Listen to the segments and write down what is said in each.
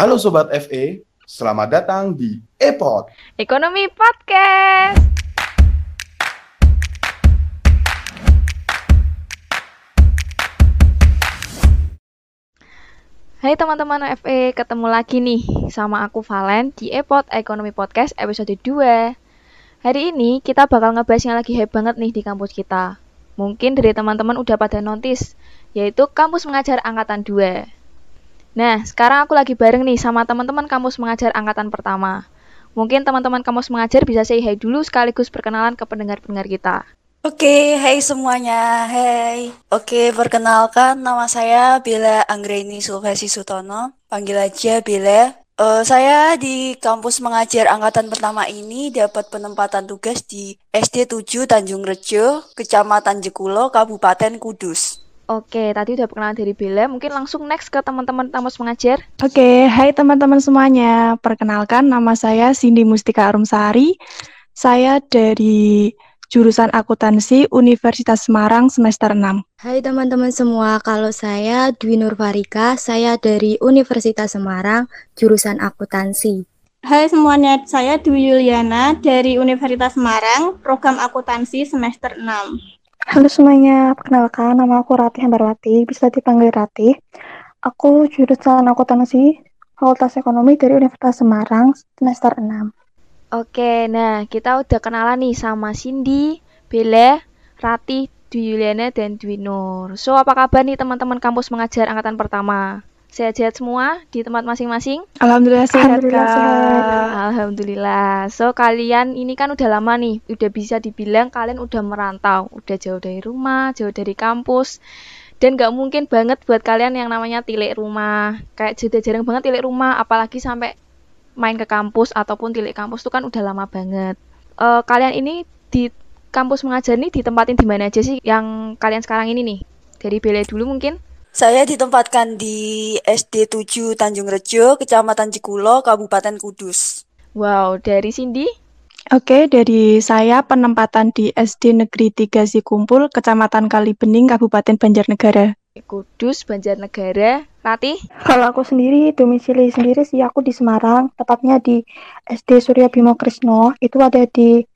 Halo Sobat FE, selamat datang di EPOD. Ekonomi Podcast. Hai teman-teman FE, ketemu lagi nih sama aku Valen di Epot Ekonomi Podcast episode 2. Hari ini kita bakal ngebahas yang lagi hype banget nih di kampus kita. Mungkin dari teman-teman udah pada notice, yaitu kampus mengajar angkatan 2. Nah, sekarang aku lagi bareng nih sama teman-teman kampus mengajar angkatan pertama. Mungkin teman-teman kampus mengajar bisa say hi dulu sekaligus perkenalan ke pendengar-pendengar kita. Oke, hai semuanya, hai. Oke, perkenalkan nama saya Bella Anggreni Sulvesi Sutono, panggil aja Bella. Uh, saya di kampus mengajar angkatan pertama ini dapat penempatan tugas di SD 7 Tanjung Rejo, Kecamatan Jekulo, Kabupaten Kudus. Oke, tadi udah perkenalan dari Bella, mungkin langsung next ke teman-teman kampus mengajar. Oke, hai teman-teman semuanya. Perkenalkan nama saya Cindy Mustika Arumsari. Saya dari jurusan akuntansi Universitas Semarang semester 6. Hai teman-teman semua, kalau saya Dwi Nur Farika, saya dari Universitas Semarang, jurusan akuntansi. Hai semuanya, saya Dwi Yuliana dari Universitas Semarang, program akuntansi semester 6. Halo semuanya, perkenalkan nama aku Ratih Ambarwati, bisa dipanggil Ratih. Aku jurusan akuntansi Fakultas Ekonomi dari Universitas Semarang semester 6. Oke, nah kita udah kenalan nih sama Cindy, Bella, Rati, Dwi Yuliana, dan Dwi Nur. So, apa kabar nih teman-teman kampus mengajar angkatan pertama? Sehat-sehat semua di tempat masing-masing? Alhamdulillah sehat, Alhamdulillah Kak. sehat. Alhamdulillah. So, kalian ini kan udah lama nih, udah bisa dibilang kalian udah merantau, udah jauh dari rumah, jauh dari kampus. Dan gak mungkin banget buat kalian yang namanya tilik rumah. Kayak sudah jarang banget tilik rumah, apalagi sampai main ke kampus ataupun tilik kampus itu kan udah lama banget. Eh, kalian ini di kampus mengajar nih ditempatin di mana aja sih yang kalian sekarang ini nih? Dari Bella dulu mungkin? Saya ditempatkan di SD 7 Tanjung Rejo, Kecamatan Jekulo, Kabupaten Kudus. Wow, dari Cindy? Oke, dari saya penempatan di SD Negeri 3 Sikumpul, Kecamatan Kalibening, Kabupaten Banjarnegara. Kudus, Banjarnegara, Ratih? Kalau aku sendiri, domisili sendiri sih aku di Semarang, tepatnya di SD Surya Bimo Krisno, itu ada di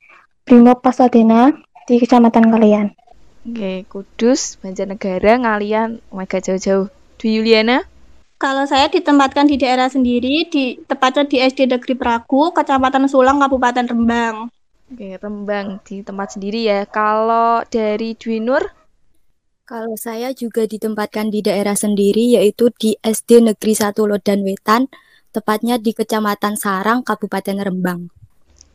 Brimob Pasadena, di Kecamatan Kalian. Oke, Kudus, Banjarnegara, Ngalian, oh my god jauh-jauh. Dwi Yuliana? Kalau saya ditempatkan di daerah sendiri, di tepatnya di SD Negeri Pragu, Kecamatan Sulang, Kabupaten Rembang. Oke, Rembang di tempat sendiri ya. Kalau dari Dwi Nur? Kalau saya juga ditempatkan di daerah sendiri, yaitu di SD Negeri 1 Lodan Wetan, tepatnya di Kecamatan Sarang, Kabupaten Rembang.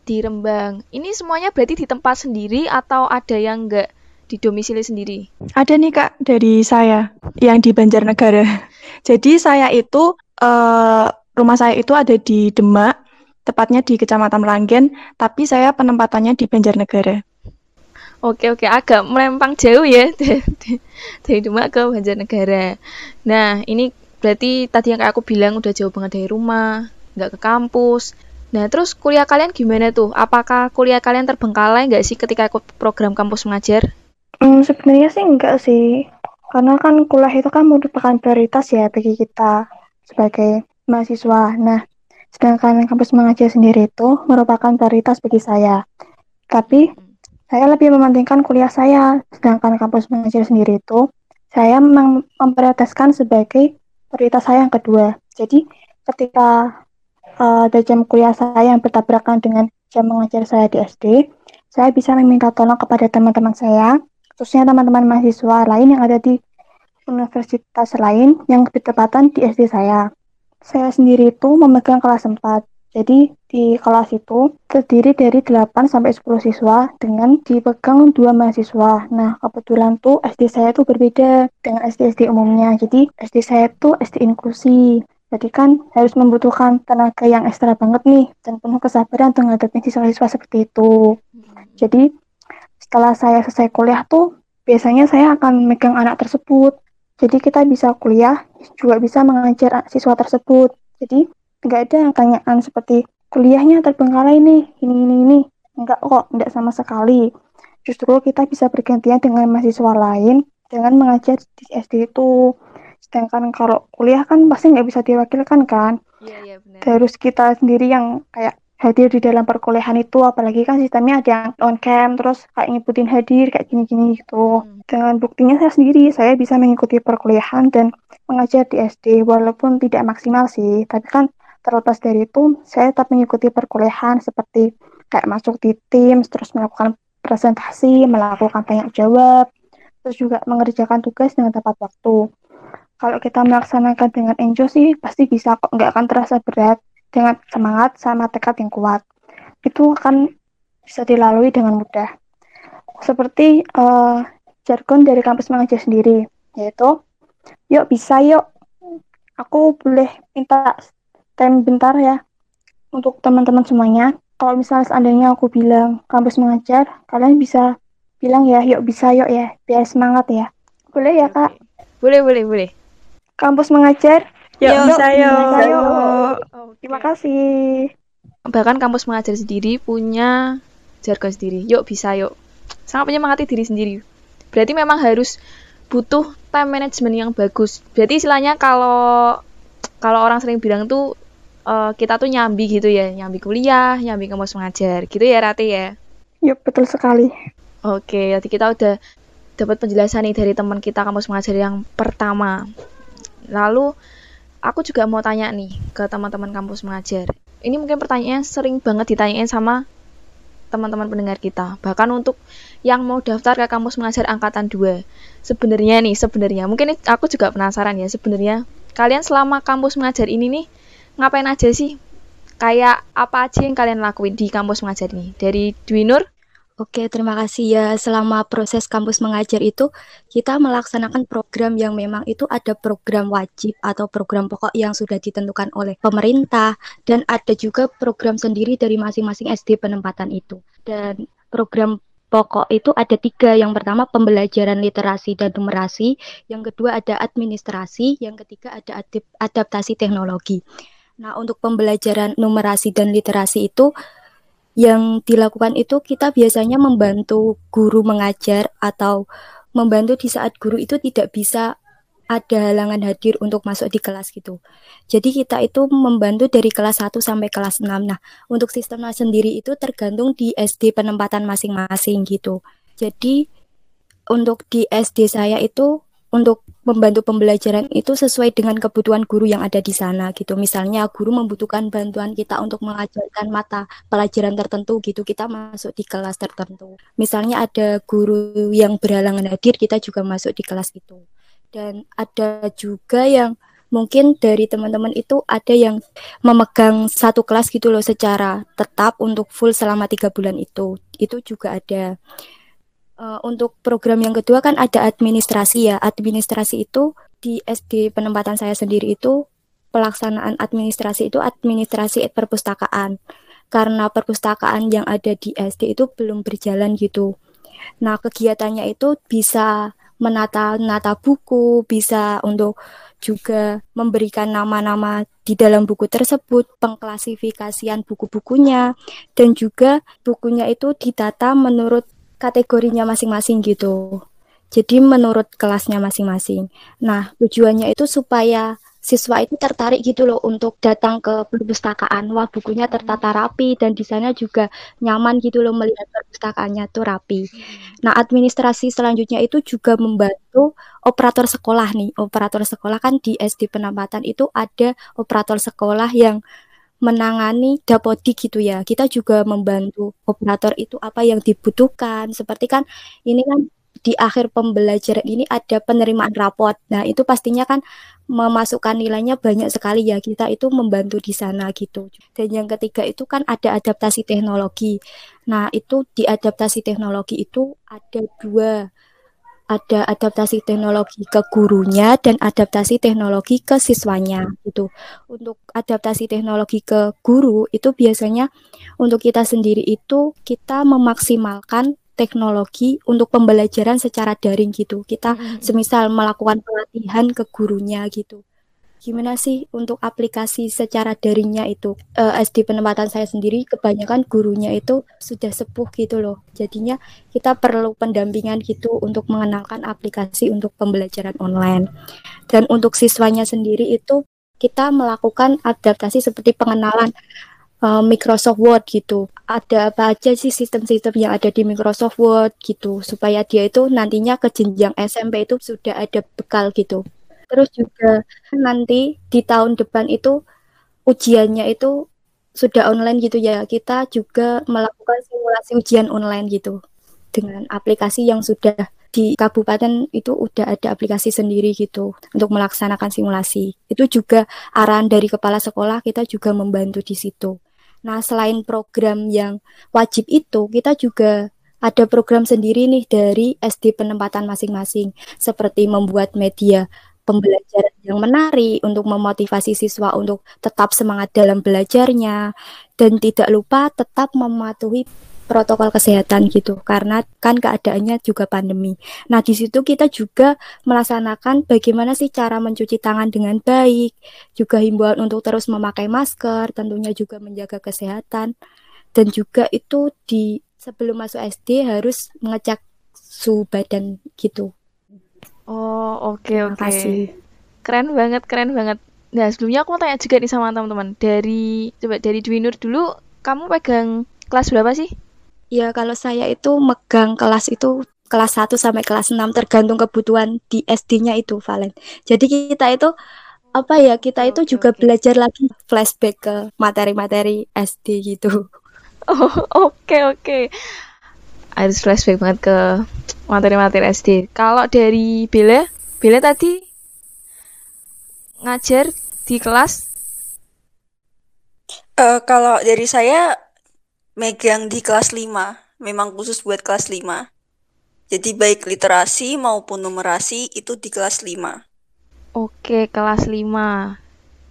Di Rembang. Ini semuanya berarti di tempat sendiri atau ada yang enggak di domisili sendiri? Ada nih Kak dari saya yang di Banjarnegara. Jadi saya itu eh, rumah saya itu ada di Demak, tepatnya di Kecamatan Langgen, tapi saya penempatannya di Banjarnegara. Oke, oke, agak melempang jauh ya dari, dari Demak ke Banjarnegara. Nah, ini berarti tadi yang kayak aku bilang udah jauh banget dari rumah, nggak ke kampus. Nah, terus kuliah kalian gimana tuh? Apakah kuliah kalian terbengkalai nggak sih ketika ikut program kampus mengajar? Hmm, sebenarnya sih enggak sih, karena kan kuliah itu kan merupakan prioritas ya bagi kita sebagai mahasiswa. Nah, sedangkan kampus mengajar sendiri itu merupakan prioritas bagi saya. Tapi saya lebih mementingkan kuliah saya, sedangkan kampus mengajar sendiri itu saya memang memprioritaskan sebagai prioritas saya yang kedua. Jadi ketika uh, ada jam kuliah saya yang bertabrakan dengan jam mengajar saya di SD, saya bisa meminta tolong kepada teman-teman saya, khususnya teman-teman mahasiswa lain yang ada di universitas lain yang bertepatan di SD saya. Saya sendiri itu memegang kelas 4. Jadi di kelas itu terdiri dari 8 sampai 10 siswa dengan dipegang dua mahasiswa. Nah, kebetulan tuh SD saya tuh berbeda dengan SD-SD umumnya. Jadi SD saya tuh SD inklusi. Jadi kan harus membutuhkan tenaga yang ekstra banget nih dan penuh kesabaran untuk menghadapi siswa-siswa seperti itu. Jadi setelah saya selesai kuliah tuh biasanya saya akan megang anak tersebut. Jadi kita bisa kuliah juga bisa mengajar siswa tersebut. Jadi nggak ada yang tanyaan seperti kuliahnya terbengkalai nih, ini, ini, ini. Enggak kok, enggak sama sekali. Justru kita bisa bergantian dengan mahasiswa lain dengan mengajar di SD itu. Sedangkan kalau kuliah kan pasti nggak bisa diwakilkan kan. Iya, iya benar. Terus kita sendiri yang kayak hadir di dalam perkuliahan itu, apalagi kan sistemnya ada yang on cam, terus kayak nyebutin hadir kayak gini-gini gitu. Hmm. Dengan buktinya saya sendiri, saya bisa mengikuti perkuliahan dan mengajar di SD, walaupun tidak maksimal sih, tapi kan terlepas dari itu, saya tetap mengikuti perkuliahan seperti kayak masuk di tim, terus melakukan presentasi, melakukan tanya jawab, terus juga mengerjakan tugas dengan tepat waktu. Kalau kita melaksanakan dengan enjoy sih, pasti bisa kok, nggak akan terasa berat dengan semangat sama tekad yang kuat. Itu akan bisa dilalui dengan mudah. Seperti uh, jargon dari kampus mengajar sendiri, yaitu, yuk bisa yuk, aku boleh minta time bentar ya untuk teman-teman semuanya. Kalau misalnya seandainya aku bilang kampus mengajar, kalian bisa bilang ya, yuk bisa yuk ya, biar semangat ya. Boleh ya kak? Boleh, boleh, boleh. Kampus mengajar, Yuk, Yuk, bisa yuk. Oke. terima kasih. Bahkan kampus mengajar sendiri punya jargon sendiri. Yuk bisa yuk. Sangat menyemangati diri sendiri. Berarti memang harus butuh time management yang bagus. Berarti istilahnya kalau kalau orang sering bilang tuh eh, kita tuh nyambi gitu ya, nyambi kuliah, nyambi kampus mengajar, gitu ya Rati ya. Yuk, betul sekali. Oke, jadi kita udah dapat penjelasan nih dari teman kita kampus mengajar yang pertama. Lalu aku juga mau tanya nih ke teman-teman kampus mengajar. Ini mungkin pertanyaannya sering banget ditanyain sama teman-teman pendengar kita. Bahkan untuk yang mau daftar ke kampus mengajar angkatan 2. Sebenarnya nih, sebenarnya mungkin aku juga penasaran ya sebenarnya kalian selama kampus mengajar ini nih ngapain aja sih? Kayak apa aja yang kalian lakuin di kampus mengajar ini? Dari Dwi Nur? Oke, terima kasih ya. Selama proses kampus mengajar itu, kita melaksanakan program yang memang itu ada program wajib atau program pokok yang sudah ditentukan oleh pemerintah, dan ada juga program sendiri dari masing-masing SD penempatan itu. Dan program pokok itu ada tiga. Yang pertama pembelajaran literasi dan numerasi, yang kedua ada administrasi, yang ketiga ada adaptasi teknologi. Nah, untuk pembelajaran numerasi dan literasi itu yang dilakukan itu kita biasanya membantu guru mengajar atau membantu di saat guru itu tidak bisa ada halangan hadir untuk masuk di kelas gitu. Jadi kita itu membantu dari kelas 1 sampai kelas 6. Nah, untuk sistemnya sendiri itu tergantung di SD penempatan masing-masing gitu. Jadi untuk di SD saya itu untuk membantu pembelajaran itu sesuai dengan kebutuhan guru yang ada di sana gitu. Misalnya guru membutuhkan bantuan kita untuk mengajarkan mata pelajaran tertentu gitu, kita masuk di kelas tertentu. Misalnya ada guru yang berhalangan hadir, kita juga masuk di kelas itu. Dan ada juga yang mungkin dari teman-teman itu ada yang memegang satu kelas gitu loh secara tetap untuk full selama tiga bulan itu. Itu juga ada. Uh, untuk program yang kedua kan ada administrasi ya. Administrasi itu di SD penempatan saya sendiri itu pelaksanaan administrasi itu administrasi perpustakaan. Karena perpustakaan yang ada di SD itu belum berjalan gitu. Nah, kegiatannya itu bisa menata-nata buku, bisa untuk juga memberikan nama-nama di dalam buku tersebut, pengklasifikasian buku-bukunya, dan juga bukunya itu didata menurut kategorinya masing-masing gitu. Jadi menurut kelasnya masing-masing. Nah, tujuannya itu supaya siswa itu tertarik gitu loh untuk datang ke perpustakaan. Wah, bukunya tertata rapi dan di sana juga nyaman gitu loh melihat perpustakaannya tuh rapi. Nah, administrasi selanjutnya itu juga membantu operator sekolah nih. Operator sekolah kan di SD penempatan itu ada operator sekolah yang menangani dapodi gitu ya. Kita juga membantu operator itu apa yang dibutuhkan. Seperti kan ini kan di akhir pembelajaran ini ada penerimaan rapot. Nah, itu pastinya kan memasukkan nilainya banyak sekali ya. Kita itu membantu di sana gitu. Dan yang ketiga itu kan ada adaptasi teknologi. Nah, itu di adaptasi teknologi itu ada dua ada adaptasi teknologi ke gurunya dan adaptasi teknologi ke siswanya gitu. Untuk adaptasi teknologi ke guru itu biasanya untuk kita sendiri itu kita memaksimalkan teknologi untuk pembelajaran secara daring gitu. Kita semisal melakukan pelatihan ke gurunya gitu gimana sih untuk aplikasi secara daringnya itu uh, SD penempatan saya sendiri kebanyakan gurunya itu sudah sepuh gitu loh jadinya kita perlu pendampingan gitu untuk mengenalkan aplikasi untuk pembelajaran online dan untuk siswanya sendiri itu kita melakukan adaptasi seperti pengenalan uh, Microsoft Word gitu. Ada apa aja sih sistem-sistem yang ada di Microsoft Word gitu supaya dia itu nantinya ke jenjang SMP itu sudah ada bekal gitu. Terus juga nanti di tahun depan itu ujiannya itu sudah online gitu ya. Kita juga melakukan simulasi ujian online gitu dengan aplikasi yang sudah di kabupaten itu udah ada aplikasi sendiri gitu untuk melaksanakan simulasi. Itu juga arahan dari kepala sekolah kita juga membantu di situ. Nah, selain program yang wajib itu, kita juga ada program sendiri nih dari SD penempatan masing-masing, seperti membuat media pembelajaran yang menarik untuk memotivasi siswa untuk tetap semangat dalam belajarnya dan tidak lupa tetap mematuhi protokol kesehatan gitu karena kan keadaannya juga pandemi. Nah, di situ kita juga melaksanakan bagaimana sih cara mencuci tangan dengan baik, juga himbauan untuk terus memakai masker, tentunya juga menjaga kesehatan dan juga itu di sebelum masuk SD harus mengecek suhu badan gitu. Oh, oke okay, oke. Okay. Keren banget, keren banget. Nah, sebelumnya aku mau tanya juga nih sama teman-teman. Dari coba dari Dwi Nur dulu, kamu pegang kelas berapa sih? Ya, kalau saya itu megang kelas itu kelas 1 sampai kelas 6 tergantung kebutuhan di SD-nya itu, Valen. Jadi kita itu apa ya, kita itu juga okay. belajar lagi flashback ke materi-materi SD gitu. Oh, oke okay, oke. Okay. Harus flashback banget ke materi-materi SD. Kalau dari Bella, Bella tadi ngajar di kelas? Uh, kalau dari saya megang di kelas 5, memang khusus buat kelas 5. Jadi baik literasi maupun numerasi itu di kelas 5. Oke, kelas 5.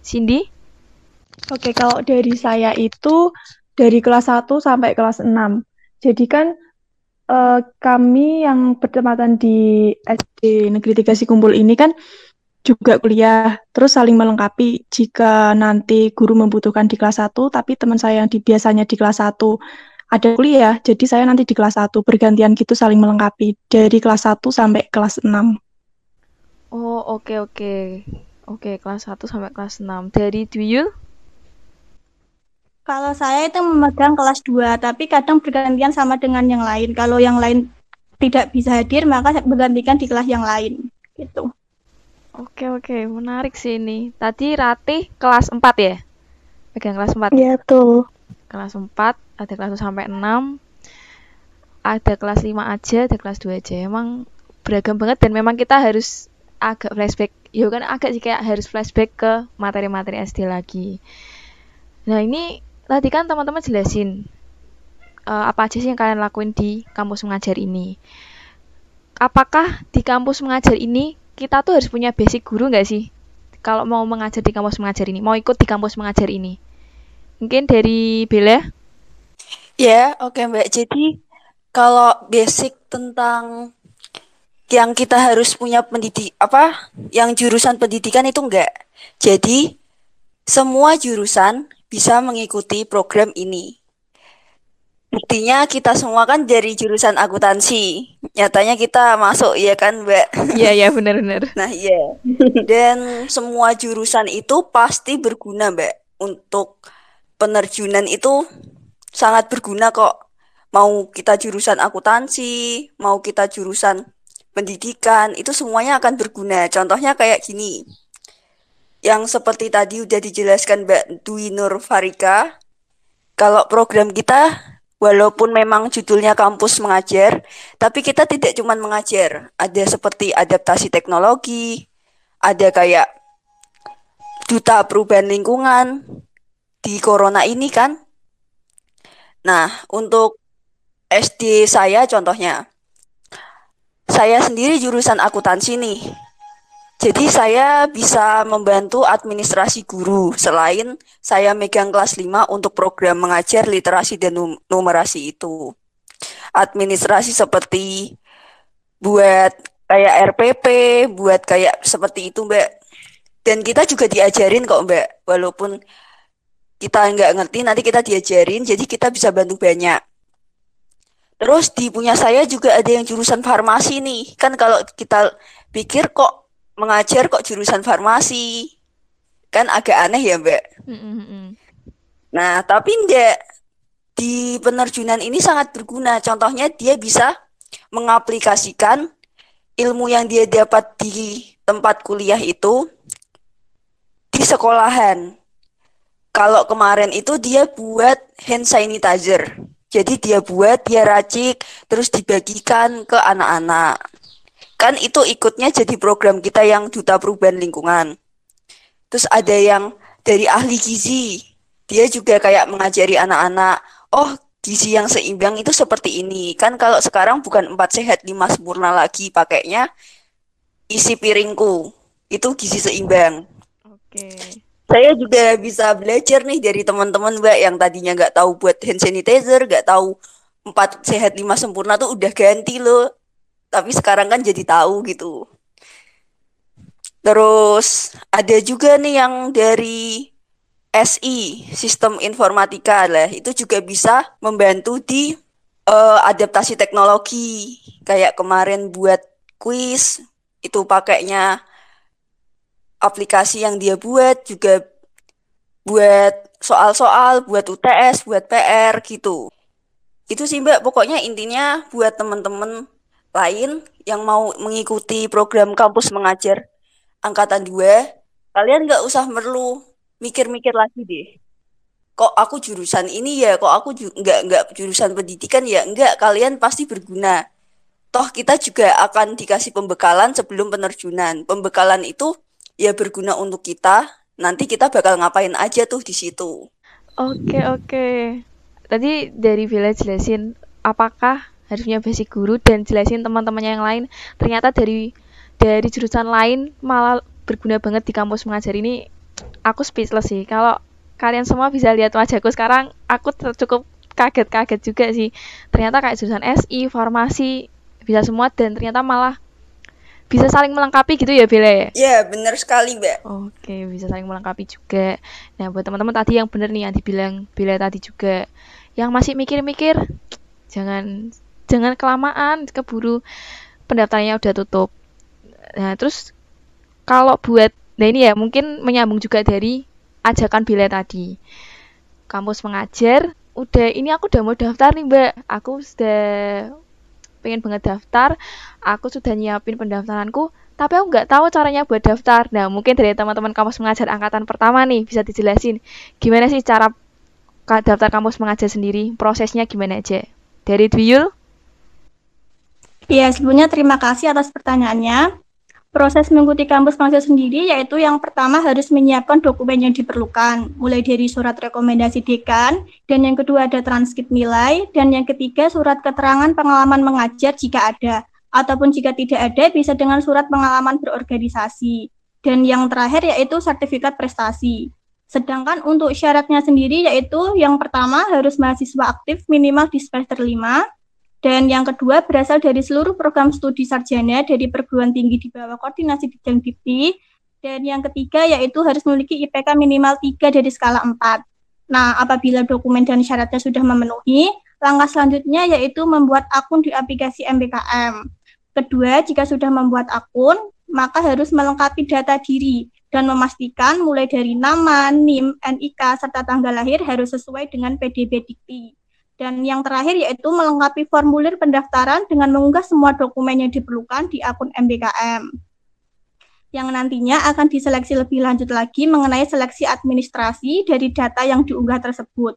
Cindy? Oke, kalau dari saya itu dari kelas 1 sampai kelas 6. Jadi kan eh, kami yang bertempatan di SD Negeri 3 Sikumpul ini kan juga kuliah, terus saling melengkapi jika nanti guru membutuhkan di kelas 1, tapi teman saya yang biasanya di kelas 1 ada kuliah, jadi saya nanti di kelas 1, bergantian gitu saling melengkapi, dari kelas 1 sampai kelas 6. Oh, oke okay, oke. Okay. Oke, okay, kelas 1 sampai kelas 6. Dari Duyul? Kalau saya itu memegang kelas 2, tapi kadang bergantian sama dengan yang lain. Kalau yang lain tidak bisa hadir, maka bergantikan di kelas yang lain. Gitu. Oke oke, menarik sih ini. Tadi Ratih kelas 4 ya? Pegang kelas 4. Iya, tuh. Kelas 4, ada kelas 1 sampai 6. Ada kelas 5 aja, ada kelas 2 aja. Emang beragam banget dan memang kita harus agak flashback. Ya kan agak sih kayak harus flashback ke materi-materi SD lagi. Nah, ini tadi kan teman-teman jelasin uh, apa aja sih yang kalian lakuin di kampus mengajar ini. Apakah di kampus mengajar ini kita tuh harus punya basic guru nggak sih? Kalau mau mengajar di kampus mengajar ini, mau ikut di kampus mengajar ini. Mungkin dari Bella? Ya, oke okay, Mbak. Jadi kalau basic tentang yang kita harus punya pendidik apa? Yang jurusan pendidikan itu enggak. Jadi semua jurusan bisa mengikuti program ini. Buktinya kita semua kan dari jurusan akuntansi. Nyatanya kita masuk ya kan, Mbak? Iya, iya benar-benar. Nah, iya. Dan semua jurusan itu pasti berguna, Mbak. Untuk penerjunan itu sangat berguna kok. Mau kita jurusan akuntansi, mau kita jurusan pendidikan, itu semuanya akan berguna. Contohnya kayak gini. Yang seperti tadi udah dijelaskan Mbak Dwi Nur Farika, kalau program kita walaupun memang judulnya kampus mengajar, tapi kita tidak cuma mengajar. Ada seperti adaptasi teknologi, ada kayak duta perubahan lingkungan di corona ini kan. Nah, untuk SD saya contohnya, saya sendiri jurusan akuntansi nih. Jadi saya bisa membantu administrasi guru selain saya megang kelas 5 untuk program mengajar literasi dan num numerasi itu. Administrasi seperti buat kayak RPP, buat kayak seperti itu Mbak. Dan kita juga diajarin kok Mbak, walaupun kita nggak ngerti nanti kita diajarin, jadi kita bisa bantu banyak. Terus di punya saya juga ada yang jurusan farmasi nih. Kan kalau kita pikir kok mengajar kok jurusan farmasi. Kan agak aneh ya, Mbak. Mm-mm-mm. Nah, tapi enggak di penerjunan ini sangat berguna. Contohnya dia bisa mengaplikasikan ilmu yang dia dapat di tempat kuliah itu di sekolahan. Kalau kemarin itu dia buat hand sanitizer. Jadi dia buat, dia racik, terus dibagikan ke anak-anak. Kan itu ikutnya jadi program kita yang Duta Perubahan Lingkungan. Terus ada yang dari ahli gizi. Dia juga kayak mengajari anak-anak, oh gizi yang seimbang itu seperti ini. Kan kalau sekarang bukan empat sehat lima sempurna lagi pakainya isi piringku. Itu gizi seimbang. Oke. Saya juga bisa belajar nih dari teman-teman Mbak yang tadinya nggak tahu buat hand sanitizer, nggak tahu empat sehat lima sempurna tuh udah ganti loh. Tapi sekarang kan jadi tahu gitu. Terus ada juga nih yang dari SI, Sistem Informatika lah. Itu juga bisa membantu di eh, adaptasi teknologi. Kayak kemarin buat kuis, itu pakainya aplikasi yang dia buat juga buat soal-soal, buat UTS, buat PR gitu. Itu sih Mbak, pokoknya intinya buat teman-teman lain yang mau mengikuti program kampus mengajar angkatan 2, kalian nggak usah perlu mikir-mikir lagi deh. Kok aku jurusan ini ya, kok aku nggak nggak jurusan pendidikan ya, nggak, kalian pasti berguna. Toh kita juga akan dikasih pembekalan sebelum penerjunan. Pembekalan itu ya berguna untuk kita. Nanti kita bakal ngapain aja tuh di situ. Oke, oke. Tadi dari Villa jelasin apakah harusnya basic guru dan jelasin teman-temannya yang lain. Ternyata dari dari jurusan lain malah berguna banget di kampus mengajar ini. Aku speechless sih. Kalau kalian semua bisa lihat wajahku sekarang, aku cukup kaget-kaget juga sih. Ternyata kayak jurusan SI, farmasi, bisa semua dan ternyata malah bisa saling melengkapi gitu ya Bella ya? Ya, bener sekali, Mbak. Oke, bisa saling melengkapi juga. Nah, buat teman-teman tadi yang bener nih yang dibilang Bila tadi juga, yang masih mikir-mikir, jangan jangan kelamaan, keburu pendaftarannya udah tutup. Nah, terus kalau buat, nah ini ya mungkin menyambung juga dari ajakan Bila tadi. Kampus mengajar, udah ini aku udah mau daftar nih Mbak. Aku sudah pengen banget daftar, aku sudah nyiapin pendaftaranku, tapi aku nggak tahu caranya buat daftar. Nah, mungkin dari teman-teman kampus mengajar angkatan pertama nih bisa dijelasin gimana sih cara daftar kampus mengajar sendiri, prosesnya gimana aja. Dari Dwiyul? Ya, sebelumnya terima kasih atas pertanyaannya. Proses mengikuti kampus mengajar sendiri yaitu yang pertama harus menyiapkan dokumen yang diperlukan, mulai dari surat rekomendasi dekan, dan yang kedua ada transkrip nilai, dan yang ketiga surat keterangan pengalaman mengajar jika ada, ataupun jika tidak ada bisa dengan surat pengalaman berorganisasi. Dan yang terakhir yaitu sertifikat prestasi. Sedangkan untuk syaratnya sendiri yaitu yang pertama harus mahasiswa aktif minimal di semester 5, dan yang kedua berasal dari seluruh program studi sarjana dari perguruan tinggi di bawah koordinasi bidang dikti. Dan yang ketiga yaitu harus memiliki IPK minimal 3 dari skala 4. Nah, apabila dokumen dan syaratnya sudah memenuhi, langkah selanjutnya yaitu membuat akun di aplikasi MBKM. Kedua, jika sudah membuat akun, maka harus melengkapi data diri dan memastikan mulai dari nama, NIM, NIK, serta tanggal lahir harus sesuai dengan PDB Dikti. Dan yang terakhir yaitu melengkapi formulir pendaftaran dengan mengunggah semua dokumen yang diperlukan di akun MBKM. Yang nantinya akan diseleksi lebih lanjut lagi mengenai seleksi administrasi dari data yang diunggah tersebut.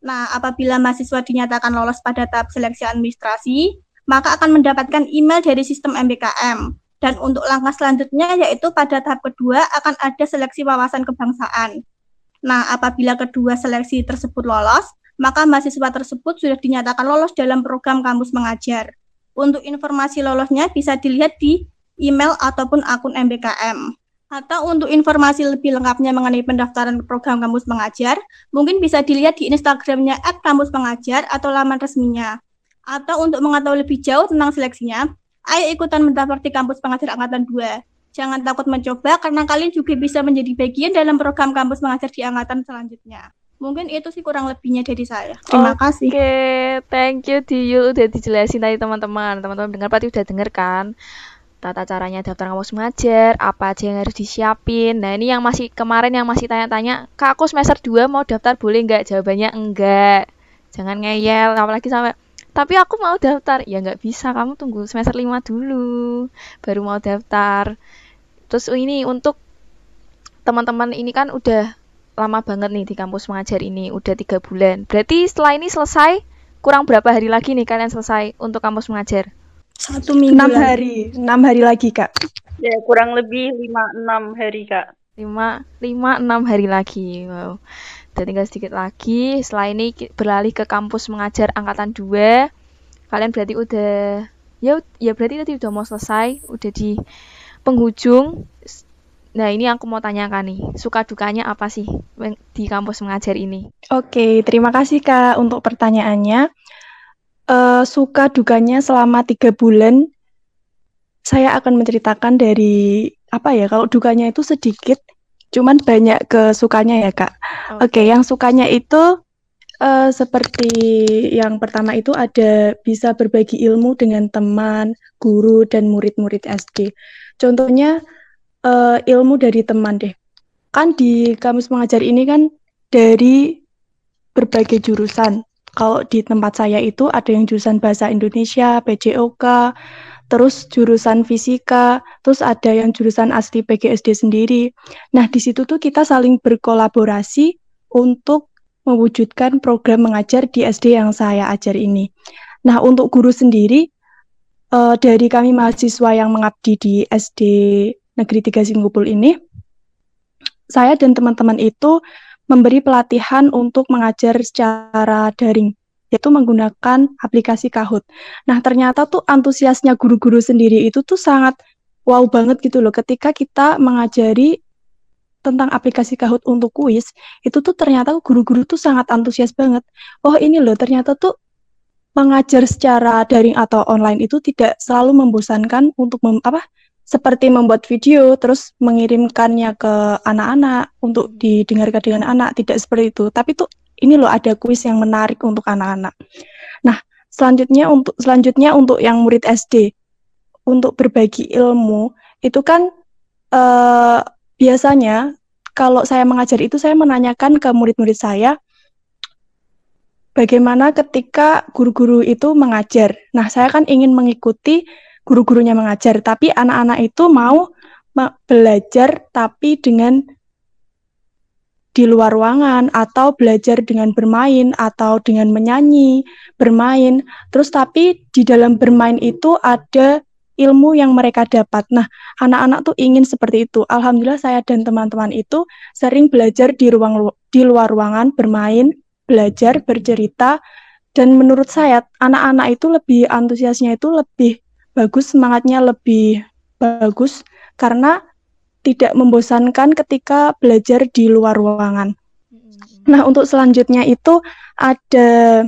Nah, apabila mahasiswa dinyatakan lolos pada tahap seleksi administrasi, maka akan mendapatkan email dari sistem MBKM. Dan untuk langkah selanjutnya yaitu pada tahap kedua akan ada seleksi wawasan kebangsaan. Nah, apabila kedua seleksi tersebut lolos, maka mahasiswa tersebut sudah dinyatakan lolos dalam program kampus mengajar. Untuk informasi lolosnya bisa dilihat di email ataupun akun MBKM. Atau untuk informasi lebih lengkapnya mengenai pendaftaran program kampus mengajar, mungkin bisa dilihat di Instagramnya at kampus mengajar atau laman resminya. Atau untuk mengetahui lebih jauh tentang seleksinya, ayo ikutan mendaftar di kampus pengajar angkatan 2. Jangan takut mencoba karena kalian juga bisa menjadi bagian dalam program kampus mengajar di angkatan selanjutnya. Mungkin itu sih kurang lebihnya dari saya. Terima kasih. Oke, thank you Dwiyul udah dijelasin tadi teman-teman. Teman-teman dengar berarti udah denger kan? tata caranya daftar kampus mengajar, apa aja yang harus disiapin. Nah, ini yang masih kemarin yang masih tanya-tanya, Kak, aku semester 2 mau daftar boleh nggak? Jawabannya enggak. Jangan ngeyel, apalagi sampai tapi aku mau daftar. Ya nggak bisa, kamu tunggu semester 5 dulu baru mau daftar. Terus ini untuk teman-teman ini kan udah lama banget nih di kampus mengajar ini, udah tiga bulan. Berarti setelah ini selesai, kurang berapa hari lagi nih kalian selesai untuk kampus mengajar? Satu minggu Enam hari, enam hari lagi kak. Ya, kurang lebih 5-6 hari, Kak. 5 5 6 hari lagi. Wow. Dan tinggal sedikit lagi. Setelah ini beralih ke kampus mengajar angkatan 2. Kalian berarti udah ya ya berarti tadi udah mau selesai, udah di penghujung. Nah, ini yang aku mau tanyakan nih. Suka dukanya apa sih di kampus mengajar ini? Oke, terima kasih kak untuk pertanyaannya. Eh, suka dukanya selama tiga bulan, saya akan menceritakan dari apa ya? Kalau dukanya itu sedikit, cuman banyak ke sukanya ya kak. Oke, yang sukanya itu eh, seperti yang pertama itu ada bisa berbagi ilmu dengan teman, guru, dan murid-murid SD. Contohnya eh, ilmu dari teman deh. Kan di kampus mengajar ini kan dari berbagai jurusan. Kalau di tempat saya itu ada yang jurusan bahasa Indonesia, PJOK, terus jurusan fisika, terus ada yang jurusan asli PGSD sendiri. Nah, di situ tuh kita saling berkolaborasi untuk mewujudkan program mengajar di SD yang saya ajar ini. Nah, untuk guru sendiri, eh, dari kami mahasiswa yang mengabdi di SD Negeri 3 Singkupul ini, saya dan teman-teman itu memberi pelatihan untuk mengajar secara daring, yaitu menggunakan aplikasi Kahoot. Nah, ternyata tuh antusiasnya guru-guru sendiri itu tuh sangat wow banget gitu loh. Ketika kita mengajari tentang aplikasi Kahoot untuk kuis, itu tuh ternyata guru-guru tuh sangat antusias banget. Oh, ini loh ternyata tuh mengajar secara daring atau online itu tidak selalu membosankan untuk mem- apa seperti membuat video terus mengirimkannya ke anak-anak untuk didengarkan dengan anak tidak seperti itu. Tapi tuh ini loh ada kuis yang menarik untuk anak-anak. Nah selanjutnya untuk selanjutnya untuk yang murid SD untuk berbagi ilmu itu kan eh, biasanya kalau saya mengajar itu saya menanyakan ke murid-murid saya bagaimana ketika guru-guru itu mengajar. Nah, saya kan ingin mengikuti guru-gurunya mengajar, tapi anak-anak itu mau belajar tapi dengan di luar ruangan atau belajar dengan bermain atau dengan menyanyi, bermain. Terus tapi di dalam bermain itu ada ilmu yang mereka dapat. Nah, anak-anak tuh ingin seperti itu. Alhamdulillah saya dan teman-teman itu sering belajar di ruang di luar ruangan bermain, belajar, bercerita dan menurut saya anak-anak itu lebih antusiasnya itu lebih bagus, semangatnya lebih bagus karena tidak membosankan ketika belajar di luar ruangan. Nah, untuk selanjutnya itu ada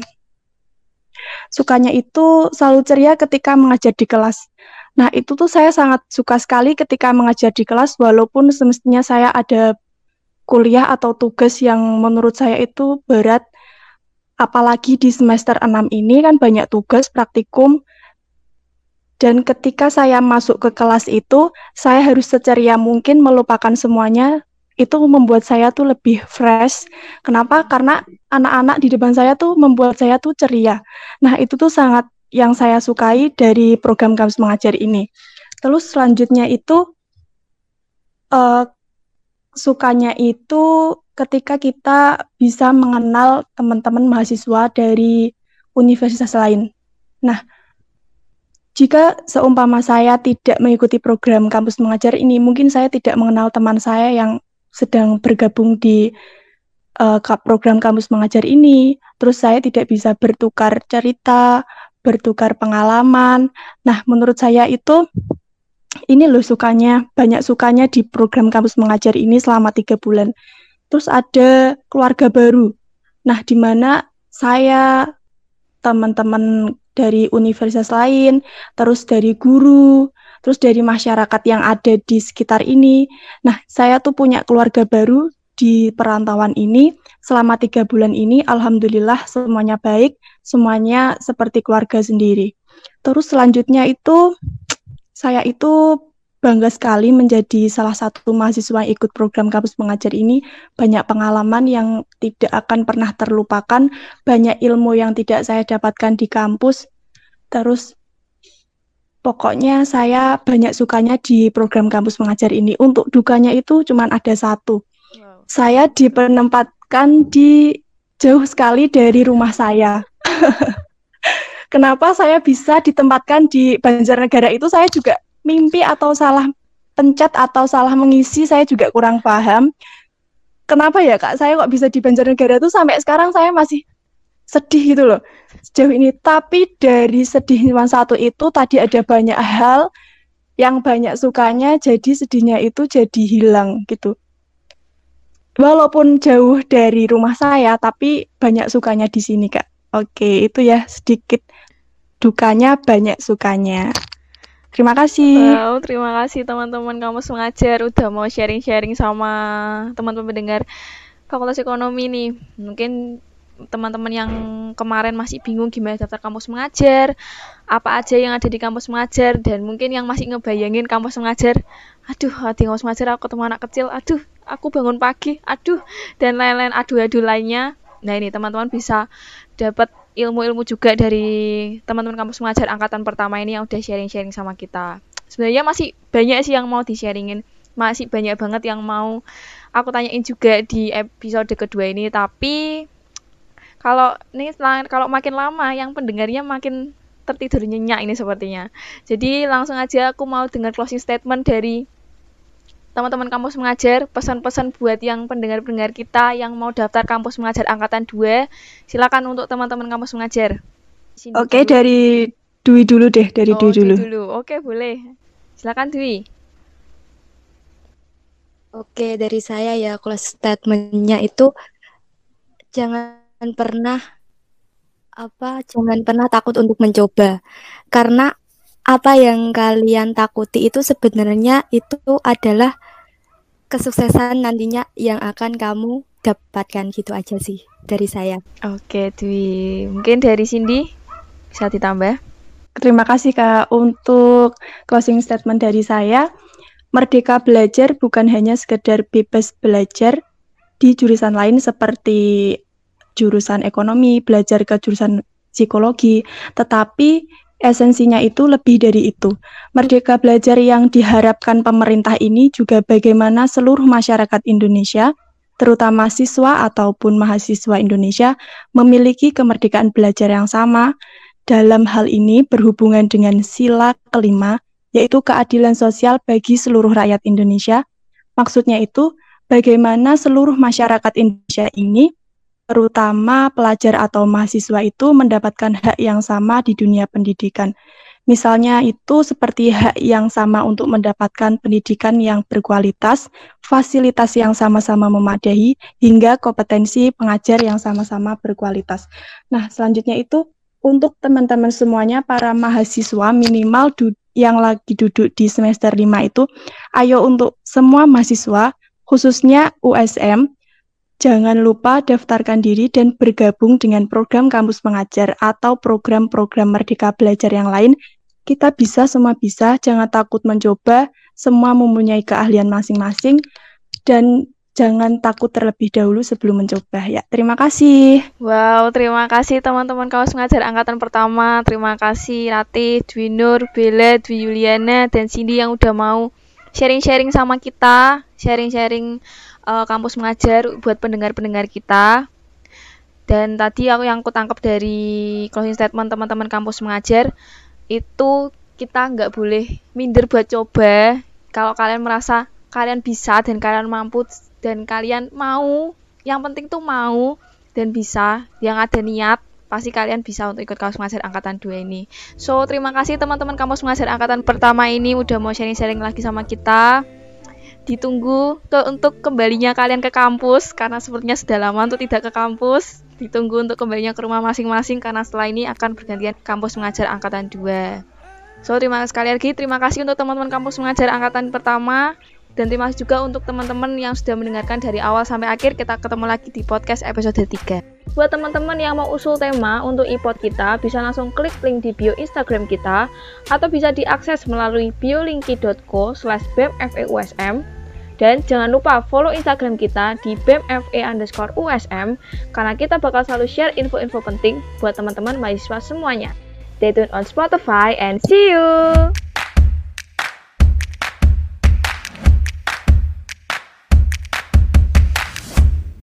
sukanya itu selalu ceria ketika mengajar di kelas. Nah, itu tuh saya sangat suka sekali ketika mengajar di kelas walaupun semestinya saya ada kuliah atau tugas yang menurut saya itu berat apalagi di semester 6 ini kan banyak tugas praktikum dan ketika saya masuk ke kelas itu saya harus seceria mungkin melupakan semuanya itu membuat saya tuh lebih fresh. Kenapa? Karena anak-anak di depan saya tuh membuat saya tuh ceria. Nah, itu tuh sangat yang saya sukai dari program kampus mengajar ini. Terus selanjutnya itu eh, sukanya itu ketika kita bisa mengenal teman-teman mahasiswa dari universitas lain. Nah, jika seumpama saya tidak mengikuti program kampus mengajar ini, mungkin saya tidak mengenal teman saya yang sedang bergabung di uh, program kampus mengajar ini. Terus saya tidak bisa bertukar cerita, bertukar pengalaman. Nah, menurut saya itu ini loh sukanya, banyak sukanya di program kampus mengajar ini selama tiga bulan. Terus ada keluarga baru. Nah, di mana saya, teman-teman dari universitas lain, terus dari guru, terus dari masyarakat yang ada di sekitar ini. Nah, saya tuh punya keluarga baru di perantauan ini. Selama tiga bulan ini, alhamdulillah semuanya baik, semuanya seperti keluarga sendiri. Terus selanjutnya itu saya itu bangga sekali menjadi salah satu mahasiswa yang ikut program kampus mengajar ini. Banyak pengalaman yang tidak akan pernah terlupakan, banyak ilmu yang tidak saya dapatkan di kampus. Terus pokoknya saya banyak sukanya di program kampus mengajar ini. Untuk dukanya itu cuma ada satu. Saya dipenempatkan di jauh sekali dari rumah saya. Kenapa saya bisa ditempatkan di Banjarnegara itu saya juga mimpi atau salah pencet atau salah mengisi saya juga kurang paham. Kenapa ya kak saya kok bisa di Banjarnegara itu sampai sekarang saya masih sedih gitu loh sejauh ini. Tapi dari sedih cuma satu itu tadi ada banyak hal yang banyak sukanya jadi sedihnya itu jadi hilang gitu. Walaupun jauh dari rumah saya tapi banyak sukanya di sini kak. Oke itu ya sedikit dukanya banyak sukanya. Terima kasih. Wow, terima kasih teman-teman kampus mengajar udah mau sharing-sharing sama teman-teman pendengar Fakultas Ekonomi nih. Mungkin teman-teman yang kemarin masih bingung gimana daftar kampus mengajar, apa aja yang ada di kampus mengajar, dan mungkin yang masih ngebayangin kampus mengajar, aduh, di kampus mengajar aku ketemu anak kecil, aduh, aku bangun pagi, aduh, dan lain-lain adu-adu lainnya. Nah ini teman-teman bisa dapat ilmu-ilmu juga dari teman-teman kampus mengajar angkatan pertama ini yang udah sharing-sharing sama kita. Sebenarnya masih banyak sih yang mau di-sharingin, masih banyak banget yang mau aku tanyain juga di episode kedua ini, tapi kalau ini kalau makin lama yang pendengarnya makin tertidur nyenyak ini sepertinya. Jadi langsung aja aku mau dengar closing statement dari teman-teman kampus mengajar, pesan-pesan buat yang pendengar-pendengar kita yang mau daftar kampus mengajar angkatan 2, silakan untuk teman-teman kampus mengajar. Sini Oke, dulu. dari Dwi dulu deh, dari oh, Dwi dulu. dulu. Oke, boleh. Silakan Dwi. Oke, dari saya ya, kalau statementnya itu jangan pernah apa jangan pernah takut untuk mencoba karena apa yang kalian takuti itu sebenarnya itu adalah kesuksesan nantinya yang akan kamu dapatkan gitu aja sih dari saya. Oke, Dwi. Mungkin dari Cindy bisa ditambah. Terima kasih Kak untuk closing statement dari saya. Merdeka belajar bukan hanya sekedar bebas belajar di jurusan lain seperti jurusan ekonomi, belajar ke jurusan psikologi, tetapi esensinya itu lebih dari itu. Merdeka belajar yang diharapkan pemerintah ini juga bagaimana seluruh masyarakat Indonesia, terutama siswa ataupun mahasiswa Indonesia, memiliki kemerdekaan belajar yang sama. Dalam hal ini berhubungan dengan sila kelima, yaitu keadilan sosial bagi seluruh rakyat Indonesia. Maksudnya itu, bagaimana seluruh masyarakat Indonesia ini terutama pelajar atau mahasiswa itu mendapatkan hak yang sama di dunia pendidikan. Misalnya itu seperti hak yang sama untuk mendapatkan pendidikan yang berkualitas, fasilitas yang sama-sama memadai, hingga kompetensi pengajar yang sama-sama berkualitas. Nah, selanjutnya itu untuk teman-teman semuanya, para mahasiswa minimal yang lagi duduk di semester 5 itu, ayo untuk semua mahasiswa, khususnya USM, Jangan lupa daftarkan diri dan bergabung dengan program kampus mengajar atau program-program Merdeka Belajar yang lain. Kita bisa, semua bisa, jangan takut mencoba, semua mempunyai keahlian masing-masing, dan jangan takut terlebih dahulu sebelum mencoba ya. Terima kasih. Wow, terima kasih teman-teman kampus mengajar angkatan pertama. Terima kasih Rati, Dwi Nur, Bella, Dwi Yuliana, dan Cindy yang udah mau sharing-sharing sama kita, sharing-sharing uh, kampus mengajar buat pendengar-pendengar kita. Dan tadi aku yang aku tangkap dari closing statement teman-teman kampus mengajar itu kita nggak boleh minder buat coba. Kalau kalian merasa kalian bisa dan kalian mampu dan kalian mau, yang penting tuh mau dan bisa, yang ada niat pasti kalian bisa untuk ikut kampus mengajar angkatan 2 ini. So, terima kasih teman-teman kampus mengajar angkatan pertama ini udah mau sharing-sharing lagi sama kita ditunggu ke untuk kembalinya kalian ke kampus karena sepertinya sudah lama untuk tidak ke kampus. Ditunggu untuk kembalinya ke rumah masing-masing karena setelah ini akan bergantian kampus mengajar angkatan 2 so terima kasih sekali lagi. Terima kasih untuk teman-teman kampus mengajar angkatan pertama Dan terima kasih juga untuk teman-teman yang sudah mendengarkan dari awal sampai akhir. Kita ketemu lagi di podcast episode 3. Buat teman-teman yang mau usul tema untuk iPod kita, bisa langsung klik link di bio Instagram kita, atau bisa diakses melalui biolinki.co slash bmfeusm. Dan jangan lupa follow Instagram kita di bmfe underscore usm, karena kita bakal selalu share info-info penting buat teman-teman mahasiswa semuanya. Stay tuned on Spotify and see you!